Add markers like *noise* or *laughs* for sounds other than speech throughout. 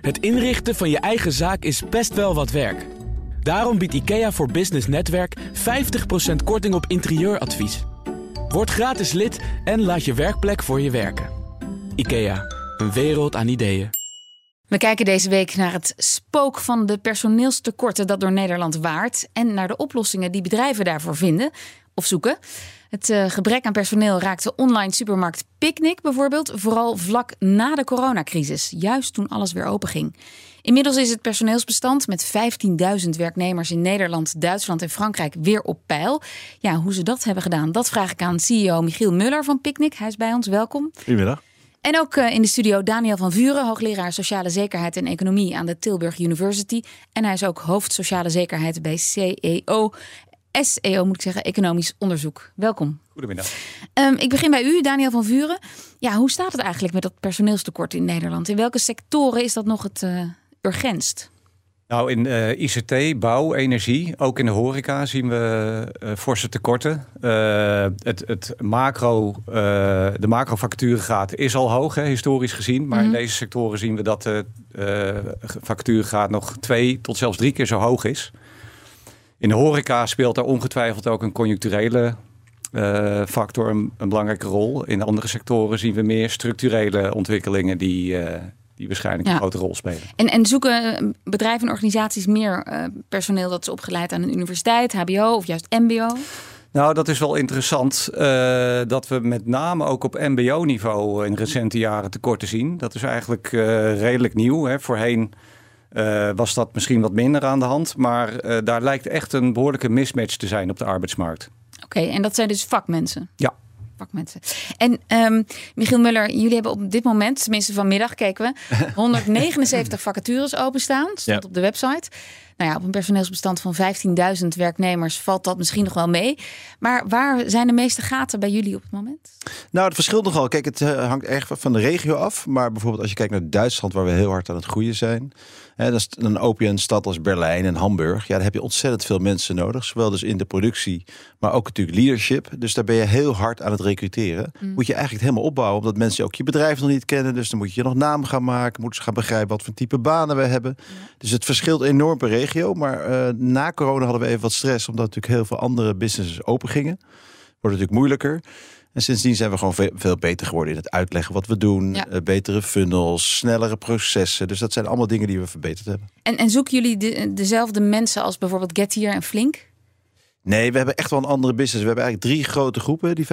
Het inrichten van je eigen zaak is best wel wat werk. Daarom biedt IKEA voor Business Netwerk 50% korting op interieuradvies. Word gratis lid en laat je werkplek voor je werken. IKEA, een wereld aan ideeën. We kijken deze week naar het spook van de personeelstekorten dat door Nederland waart en naar de oplossingen die bedrijven daarvoor vinden of zoeken. Het uh, gebrek aan personeel raakte online supermarkt Picnic bijvoorbeeld vooral vlak na de coronacrisis, juist toen alles weer open ging. Inmiddels is het personeelsbestand met 15.000 werknemers in Nederland, Duitsland en Frankrijk weer op peil. Ja, hoe ze dat hebben gedaan, dat vraag ik aan CEO Michiel Muller van Picnic. Hij is bij ons, welkom. Goedemiddag. En ook uh, in de studio Daniel van Vuren, hoogleraar sociale zekerheid en economie aan de Tilburg University. En hij is ook hoofd sociale zekerheid bij CEO. SEO moet ik zeggen, economisch onderzoek. Welkom. Goedemiddag. Um, ik begin bij u, Daniel van Vuren. Ja, hoe staat het eigenlijk met dat personeelstekort in Nederland? In welke sectoren is dat nog het uh, urgentst? Nou, in uh, ICT, bouw, energie, ook in de horeca zien we uh, forse tekorten. Uh, het, het macro, de macrofacturengraad is al hoog, hè, historisch gezien. Maar mm -hmm. in deze sectoren zien we dat de facturengraad nog twee tot zelfs drie keer zo hoog is. In de horeca speelt daar ongetwijfeld ook een conjuncturele uh, factor een, een, belangrijke rol. In andere sectoren zien we meer structurele ontwikkelingen die, uh, die waarschijnlijk ja. een grote rol spelen. En, en zoeken bedrijven en organisaties meer uh, personeel dat is opgeleid aan een universiteit, HBO of juist MBO? Nou, dat is wel interessant uh, dat we met name ook op MBO-niveau in recente jaren tekorten zien. Dat is eigenlijk uh, redelijk nieuw. Hè. Voorheen uh, was dat misschien wat minder aan de hand. Maar uh, daar lijkt echt een behoorlijke mismatch te zijn op de arbeidsmarkt. Oké, okay, en dat zijn dus vakmensen? Ja. Vakmensen. En um, Michiel Muller, jullie hebben op dit moment, tenminste vanmiddag keken we, *laughs* 179 vacatures openstaan. Stond ja. op de website. Nou ja, op een personeelsbestand van 15.000 werknemers valt dat misschien nog wel mee. Maar waar zijn de meeste gaten bij jullie op het moment? Nou, het verschilt nogal. Kijk, het uh, hangt erg van de regio af. Maar bijvoorbeeld als je kijkt naar Duitsland, waar we heel hard aan het groeien zijn. Hè, dan, dan open je een stad als Berlijn en Hamburg. Ja, daar heb je ontzettend veel mensen nodig. Zowel dus in de productie, maar ook natuurlijk leadership. Dus daar ben je heel hard aan het recruteren. Mm. Moet je eigenlijk helemaal opbouwen. Omdat mensen ook je bedrijf nog niet kennen. Dus dan moet je nog naam gaan maken. Moeten ze gaan begrijpen wat voor type banen we hebben. Dus het verschilt enorm per regio. Maar uh, na corona hadden we even wat stress. Omdat natuurlijk heel veel andere businesses open gingen. Wordt natuurlijk moeilijker. En sindsdien zijn we gewoon veel, veel, beter geworden in het uitleggen wat we doen. Ja. Uh, betere funnels, snellere processen. Dus dat zijn allemaal dingen die we verbeterd hebben. En, en zoeken jullie de, dezelfde mensen als bijvoorbeeld Gettier en Flink? Nee, we hebben echt wel een andere business. We hebben eigenlijk drie grote groepen. Die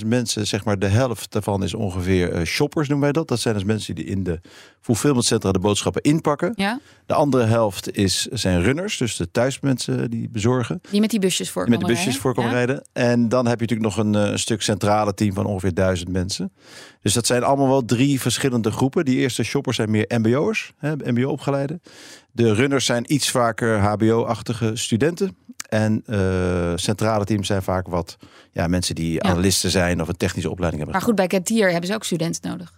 15.000 mensen, zeg maar de helft daarvan is ongeveer uh, shoppers noemen wij dat. Dat zijn dus mensen die in de fulfillmentcentra de boodschappen inpakken. Ja. De andere helft is, zijn runners, dus de thuismensen die bezorgen. Die met die busjes voor Met de busjes voor komen ja. rijden. En dan heb je natuurlijk nog een, een, stuk centrale team van ongeveer duizend mensen. Dus dat zijn allemaal wel drie verschillende groepen. Die eerste shoppers zijn meer mbo'ers, mbo-opgeleiden. De runners zijn iets vaker hbo-achtige studenten. En uh, centrale teams zijn vaak wat ja, mensen die ja. analisten zijn of een technische opleiding hebben. Maar goed, bij Getier hebben ze ook studenten nodig.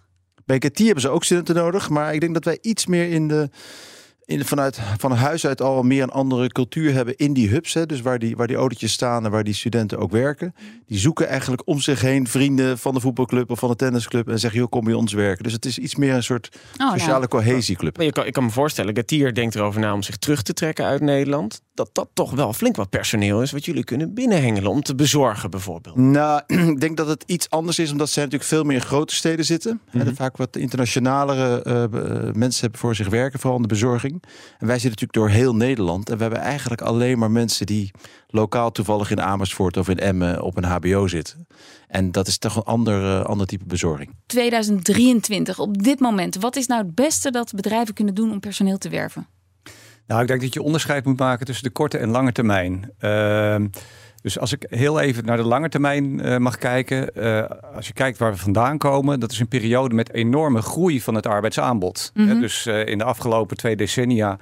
Bij Getier hebben ze ook studenten nodig. Maar ik denk dat wij iets meer in de in, vanuit van huis uit al meer een andere cultuur hebben in die hubs. Hè, dus waar die, waar die autootjes staan en waar die studenten ook werken. Die zoeken eigenlijk om zich heen vrienden van de voetbalclub of van de tennisclub. En zeggen, joh, kom bij ons werken. Dus het is iets meer een soort oh, sociale nou. cohesieclub. Maar je kan, ik kan me voorstellen, Gatier denkt erover na om zich terug te trekken uit Nederland. Dat dat toch wel flink wat personeel is wat jullie kunnen binnenhengelen om te bezorgen bijvoorbeeld. Nou, *clears throat* ik denk dat het iets anders is, omdat zij natuurlijk veel meer in grote steden zitten. Mm -hmm. En vaak wat internationalere uh, mensen hebben voor zich werken, vooral in de bezorging. En wij zitten natuurlijk door heel Nederland. En we hebben eigenlijk alleen maar mensen die lokaal toevallig in Amersfoort of in Emmen op een HBO zitten. En dat is toch een ander, uh, ander type bezorging. 2023, op dit moment. Wat is nou het beste dat bedrijven kunnen doen om personeel te werven? Nou, ik denk dat je onderscheid moet maken tussen de korte en lange termijn. Uh, dus als ik heel even naar de lange termijn uh, mag kijken. Uh, als je kijkt waar we vandaan komen, dat is een periode met enorme groei van het arbeidsaanbod. Mm -hmm. dus uh, in de afgelopen twee decennia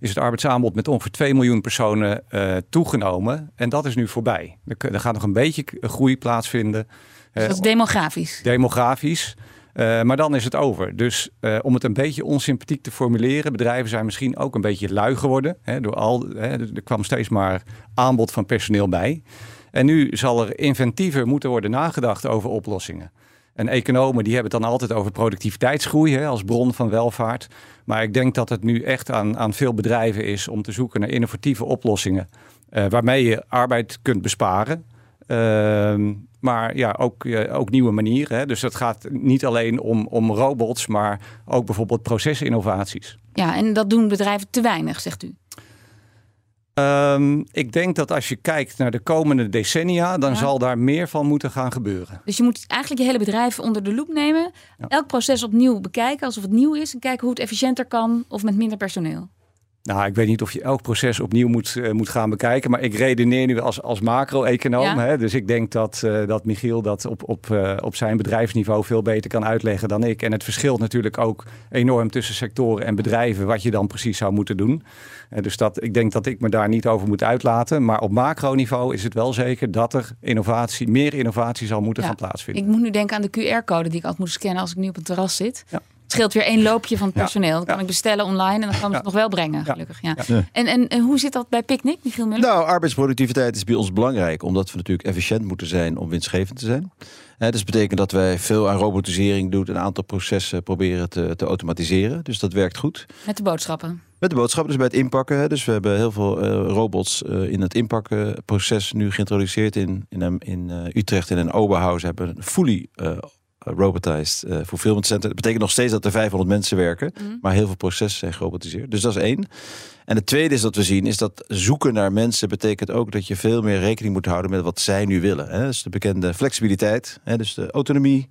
is het arbeidsaanbod met ongeveer 2 miljoen personen toegenomen. En dat is nu voorbij. Er, er gaat nog een beetje groei plaatsvinden. Dus dat is demografisch? Demografisch. Uh, maar dan is het over. Dus uh, om het een beetje onsympathiek te formuleren, bedrijven zijn misschien ook een beetje lui geworden. Hè, door al, hè, er kwam steeds maar aanbod van personeel bij. En nu zal er inventiever moeten worden nagedacht over oplossingen. En economen die hebben het dan altijd over productiviteitsgroei hè, als bron van welvaart. Maar ik denk dat het nu echt aan, aan veel bedrijven is om te zoeken naar innovatieve oplossingen. Uh, waarmee je arbeid kunt besparen. Uh, maar ja, ook, uh, ook nieuwe manieren. Hè. Dus het gaat niet alleen om, om robots, maar ook bijvoorbeeld procesinnovaties. Ja, en dat doen bedrijven te weinig, zegt u? Um, ik denk dat als je kijkt naar de komende decennia, dan ja. zal daar meer van moeten gaan gebeuren. Dus je moet eigenlijk je hele bedrijf onder de loep nemen, ja. elk proces opnieuw bekijken alsof het nieuw is en kijken hoe het efficiënter kan of met minder personeel. Nou, ik weet niet of je elk proces opnieuw moet, uh, moet gaan bekijken. Maar ik redeneer nu als, als macro-econoom. Ja. Dus ik denk dat, uh, dat Michiel dat op, op, uh, op zijn bedrijfsniveau veel beter kan uitleggen dan ik. En het verschilt natuurlijk ook enorm tussen sectoren en bedrijven. Wat je dan precies zou moeten doen. dus dat, ik denk dat ik me daar niet over moet uitlaten. Maar op macroniveau is het wel zeker dat er innovatie, meer innovatie zal moeten ja. gaan plaatsvinden. Ik moet nu denken aan de QR-code die ik altijd moet scannen als ik nu op een terras zit. Ja. Het scheelt weer één loopje van het personeel. Dan kan ik bestellen online en dan kan het nog wel brengen, gelukkig. Ja. En, en, en, hoe zit dat bij Picnic, Michiel Muller? Nou, arbeidsproductiviteit is bij ons belangrijk, omdat we natuurlijk efficiënt moeten zijn om winstgevend te zijn. He, dus dat betekent dat wij veel aan robotisering doen, een aantal processen proberen te, te automatiseren. Dus dat werkt goed. Met de boodschappen? Met de boodschappen, dus bij het inpakken. Hè. Dus we hebben heel veel uh, robots uh, in het inpakkenproces nu geïntroduceerd in, in, in uh, Utrecht en in Oberhausen hebben een fully robotized uh, fulfillment center. Dat betekent nog steeds dat er 500 mensen werken, mm. maar heel veel processen zijn gerobotiseerd. Dus dat is één. En het tweede is dat we zien, is dat zoeken naar mensen betekent ook dat je veel meer rekening moet houden met wat zij nu willen. Hè? Dus de bekende flexibiliteit, hè? dus de autonomie.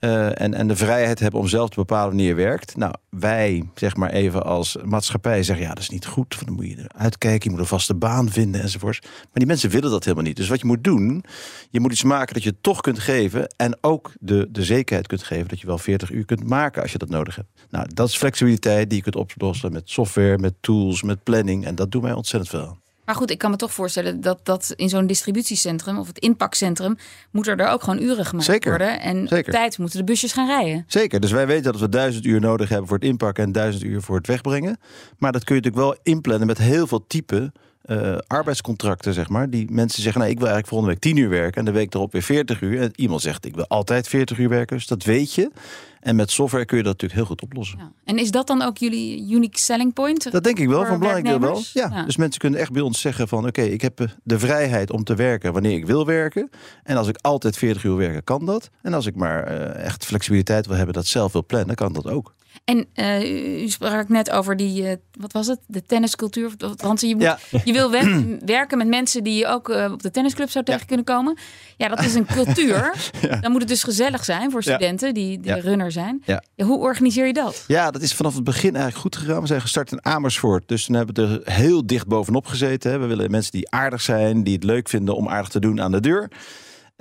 Uh, en, en de vrijheid hebben om zelf te bepalen wanneer je werkt. Nou, wij, zeg maar even als maatschappij, zeggen ja, dat is niet goed. Dan moet je uitkijken, je moet een vaste baan vinden enzovoorts. Maar die mensen willen dat helemaal niet. Dus wat je moet doen, je moet iets maken dat je toch kunt geven. En ook de, de zekerheid kunt geven dat je wel 40 uur kunt maken als je dat nodig hebt. Nou, dat is flexibiliteit die je kunt oplossen met software, met tools, met planning. En dat doen wij ontzettend veel. Maar goed, ik kan me toch voorstellen dat, dat in zo'n distributiecentrum of het inpakcentrum moet er ook gewoon uren gemaakt Zeker. worden. En Zeker. op tijd moeten de busjes gaan rijden. Zeker. Dus wij weten dat we duizend uur nodig hebben voor het inpakken en duizend uur voor het wegbrengen. Maar dat kun je natuurlijk wel inplannen met heel veel type uh, arbeidscontracten, zeg maar. Die mensen zeggen, nou, ik wil eigenlijk volgende week 10 uur werken en de week erop weer 40 uur. En iemand zegt, ik wil altijd 40 uur werken. Dus dat weet je. En met software kun je dat natuurlijk heel goed oplossen. Ja. En is dat dan ook jullie unique selling point? Dat denk ik wel, van belangrijk wel. Ja. ja. Dus mensen kunnen echt bij ons zeggen van... oké, okay, ik heb de vrijheid om te werken wanneer ik wil werken. En als ik altijd 40 uur werken, kan dat. En als ik maar uh, echt flexibiliteit wil hebben, dat zelf wil plannen, kan dat ook. En uh, u sprak net over die, uh, wat was het, de tenniscultuur. Want je, moet, ja. je wil we *clears throat* werken met mensen die je ook uh, op de tennisclub zou tegen ja. kunnen komen. Ja, dat is een *laughs* cultuur. ja. Dan moet het dus gezellig zijn voor studenten die runner zijn. hoe organiseer je dat? Ja, dat is vanaf het begin eigenlijk goed gegaan. We zijn gestart in Amersfoort. Dus toen hebben we er heel dicht bovenop gezeten. Hè. We willen mensen die aardig zijn, die het leuk vinden om aardig te doen aan de deur.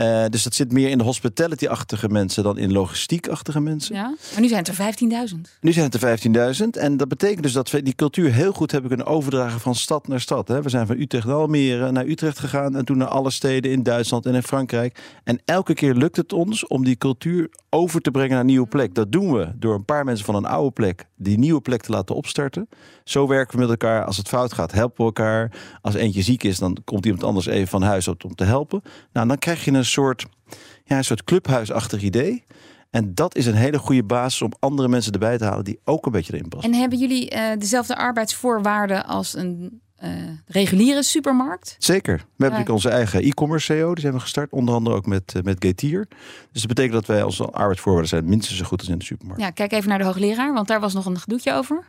Uh, dus dat zit meer in de hospitality-achtige mensen dan in logistiek-achtige mensen. Ja, maar nu zijn het er 15.000. Nu zijn het er 15.000. En dat betekent dus dat we die cultuur heel goed hebben kunnen overdragen van stad naar stad. Hè. We zijn van Utrecht naar Almere naar Utrecht gegaan en toen naar alle steden in Duitsland en in Frankrijk. En elke keer lukt het ons om die cultuur over te brengen naar een nieuwe plek. Dat doen we door een paar mensen van een oude plek die nieuwe plek te laten opstarten. Zo werken we met elkaar. Als het fout gaat, helpen we elkaar. Als eentje ziek is, dan komt iemand anders even van huis uit om te helpen. Nou, dan krijg je een soort, ja, een soort clubhuisachtig idee. En dat is een hele goede basis om andere mensen erbij te halen die ook een beetje erin passen. En hebben jullie uh, dezelfde arbeidsvoorwaarden als een uh, reguliere supermarkt? Zeker. We hebben natuurlijk onze eigen e-commerce CEO. Die zijn we gestart. Onder andere ook met, uh, met Getier. Dus dat betekent dat wij als arbeidsvoorwaarden zijn minstens zo goed als in de supermarkt. Ja, kijk even naar de hoogleraar, want daar was nog een gedoetje over.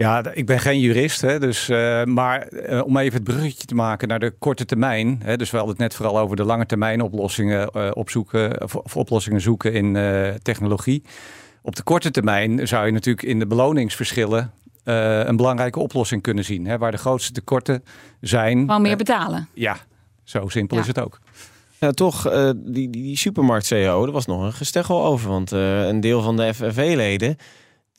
Ja, ik ben geen jurist, hè, dus, uh, maar uh, om even het bruggetje te maken naar de korte termijn. Hè, dus we hadden het net vooral over de lange termijn oplossingen uh, opzoeken, of, of, oplossingen zoeken in technologie. Op de korte termijn zou je natuurlijk in de beloningsverschillen een belangrijke oplossing kunnen zien. Hè, waar de grootste tekorten zijn. Gewoon meer betalen. ja, zo simpel ja. is het ook. Ja, toch, uh, die, die, die supermarkt-CEO, er was nog een gesteggel over. Want uh, een deel van de FNV-leden,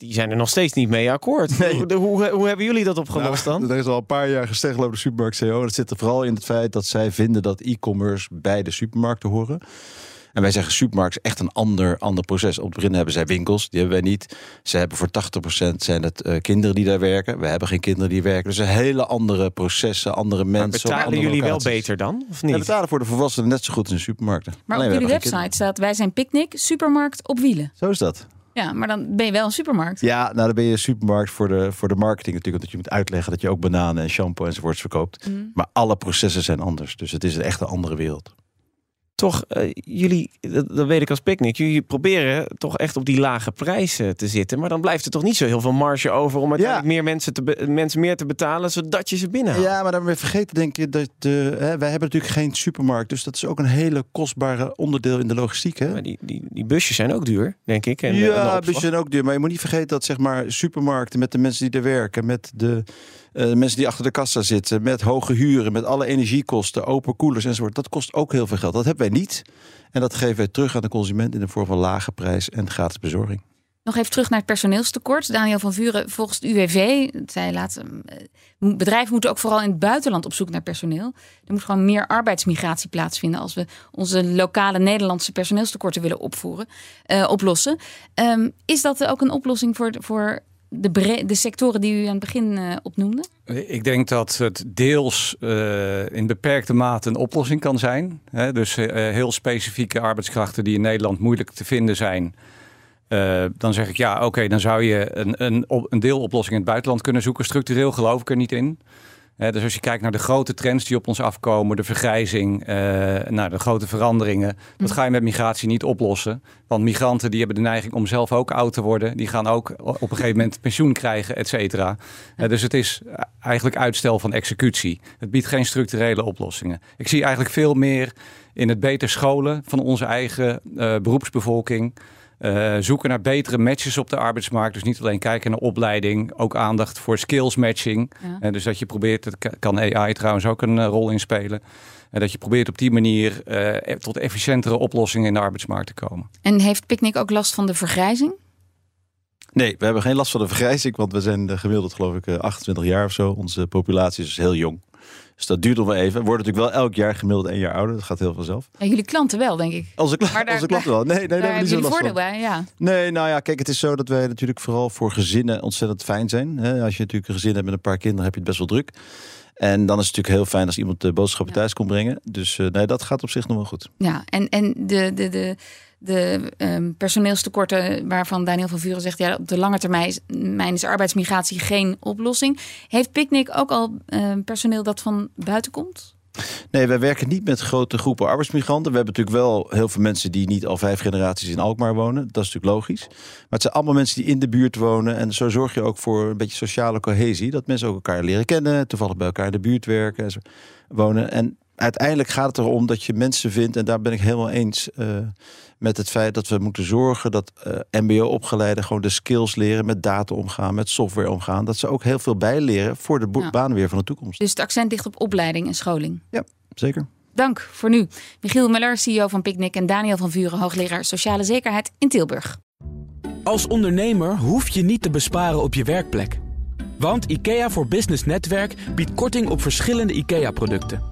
die zijn er nog steeds niet mee akkoord. Nee. Hoe, hoe, hoe, hebben jullie dat opgelost nou, dan? Er is al een paar jaar gesteggel over de supermarkt-CEO. Dat zit er vooral in het feit dat zij vinden dat e-commerce bij de supermarkten horen. En wij zeggen supermarkt is echt een ander, ander proces. Op het begin hebben zij winkels, die hebben wij niet. Ze hebben voor 80% zijn het uh, kinderen die daar werken. We hebben geen kinderen die werken. Dus een hele andere processen, andere mensen. Maar betalen jullie wel beter dan? Of niet? We betalen voor de volwassenen net zo goed in de supermarkten. Maar Alleen, op jullie website staat wij zijn picknick, supermarkt op wielen. Zo is dat. Ja, maar dan ben je wel een supermarkt. Ja, nou dan ben je een supermarkt voor de, voor de marketing natuurlijk. Dat je moet uitleggen dat je ook bananen en shampoo enzovoorts verkoopt. Mhm. Maar alle processen zijn anders. Dus het is echt een andere wereld toch, uh, jullie, dat, weet ik als picknick, jullie proberen toch echt op die lage prijzen te zitten. Maar dan blijft er toch niet zo heel veel marge over om uiteindelijk meer mensen, te mensen meer te betalen, zodat je ze binnenhaalt. Ja, maar dan we vergeten denk ik dat de, hè, wij hebben natuurlijk geen supermarkt. Dus dat is ook een hele kostbare onderdeel in de logistiek. Hè? Maar die, die, die busjes zijn ook duur, denk ik. En, ja, busjes zijn ook duur. Maar je moet niet vergeten dat zeg maar supermarkten met de mensen die er werken, met de uh, mensen die achter de kassa zitten, met hoge huren, met alle energiekosten, open koelers enzovoort. Dat kost ook heel veel geld. Dat hebben wij niet. En dat geven wij terug aan de consument in de vorm van lage prijs en gratis bezorging. Nog even terug naar het personeelstekort. Daniel van Vuren, volgens UWV, zij laten, eh, bedrijven moeten ook vooral in het buitenland op zoek naar personeel. Er moet gewoon meer arbeidsmigratie plaatsvinden als we onze lokale Nederlandse personeelstekorten willen opvoeren, uh, oplossen. Um, is dat ook een oplossing voor, voor de, de sectoren die u aan het begin uh, opnoemde? Ik denk dat het deels uh, in beperkte mate een oplossing kan zijn. Dus uh, heel specifieke arbeidskrachten die in Nederland moeilijk te vinden zijn. dan zeg ik ja, oké, dan zou je een, een, een deeloplossing in het buitenland kunnen zoeken. Structureel geloof ik er niet in dus als je kijkt naar de grote trends die op ons afkomen, de vergrijzing, uh, nou, de grote veranderingen, dat mm. ga je met migratie niet oplossen. Want migranten die hebben de neiging om zelf ook oud te worden. Die gaan ook op een gegeven moment pensioen krijgen, et cetera. dus het is eigenlijk uitstel van executie. Het biedt geen structurele oplossingen. Ik zie eigenlijk veel meer in het beter scholen van onze eigen uh, beroepsbevolking. Uh, zoeken naar betere matches op de arbeidsmarkt. Dus niet alleen kijken naar opleiding, ook aandacht voor skills matching. Ja. Uh, dus dat je probeert, dat kan AI trouwens ook een uh, rol in spelen. En dat je probeert op die manier e-, tot efficiëntere oplossingen in de arbeidsmarkt te komen. En heeft Picnic ook last van de vergrijzing? Nee, we hebben geen last van de vergrijzing, want we zijn gemiddeld geloof ik 28 jaar of zo. Onze populatie is heel jong. Dus dat duurt nog wel even. Wordt natuurlijk wel elk jaar gemiddeld één jaar ouder. Dat gaat heel vanzelf. En jullie klanten wel, denk ik. Onze, kla onze klanten wel. Nee, nee, daar hebben jullie voordeel bij, ja. Nee, nou ja, kijk, het is zo dat wij natuurlijk vooral voor gezinnen ontzettend fijn zijn. Als je natuurlijk een gezin hebt met een paar kinderen, heb je het best wel druk. En dan is het natuurlijk heel fijn als iemand de boodschappen thuis komt brengen. Dus uh, nee, dat gaat op zich nog wel goed. Ja, en, en de, de, de, de um, personeelstekorten waarvan Daniel van Vuren zegt... ja, op de lange termijn is arbeidsmigratie geen oplossing. Heeft Picnic ook al um, personeel dat van buiten komt? Nee, wij werken niet met grote groepen arbeidsmigranten. We hebben natuurlijk wel heel veel mensen die niet al vijf generaties in Alkmaar wonen. Dat is natuurlijk logisch. Maar het zijn allemaal mensen die in de buurt wonen. En zo zorg je ook voor een beetje sociale cohesie. Dat mensen ook elkaar leren kennen, toevallig bij elkaar in de buurt werken en wonen. En uiteindelijk gaat het erom dat je mensen vindt, en daar ben ik helemaal eens uh, met het feit dat we moeten zorgen dat uh, MBO-opgeleiden gewoon de skills leren met data omgaan, met software omgaan. Dat ze ook heel veel bijleren voor de ja. banen weer van de toekomst. Dus het accent ligt op opleiding en scholing. Ja, zeker. Dank voor nu. Michiel Muller, CEO van Picnic en Daniel van Vuren, hoogleraar sociale zekerheid in Tilburg. Als ondernemer hoef je niet te besparen op je werkplek. Want IKEA voor Business Netwerk biedt korting op verschillende IKEA-producten.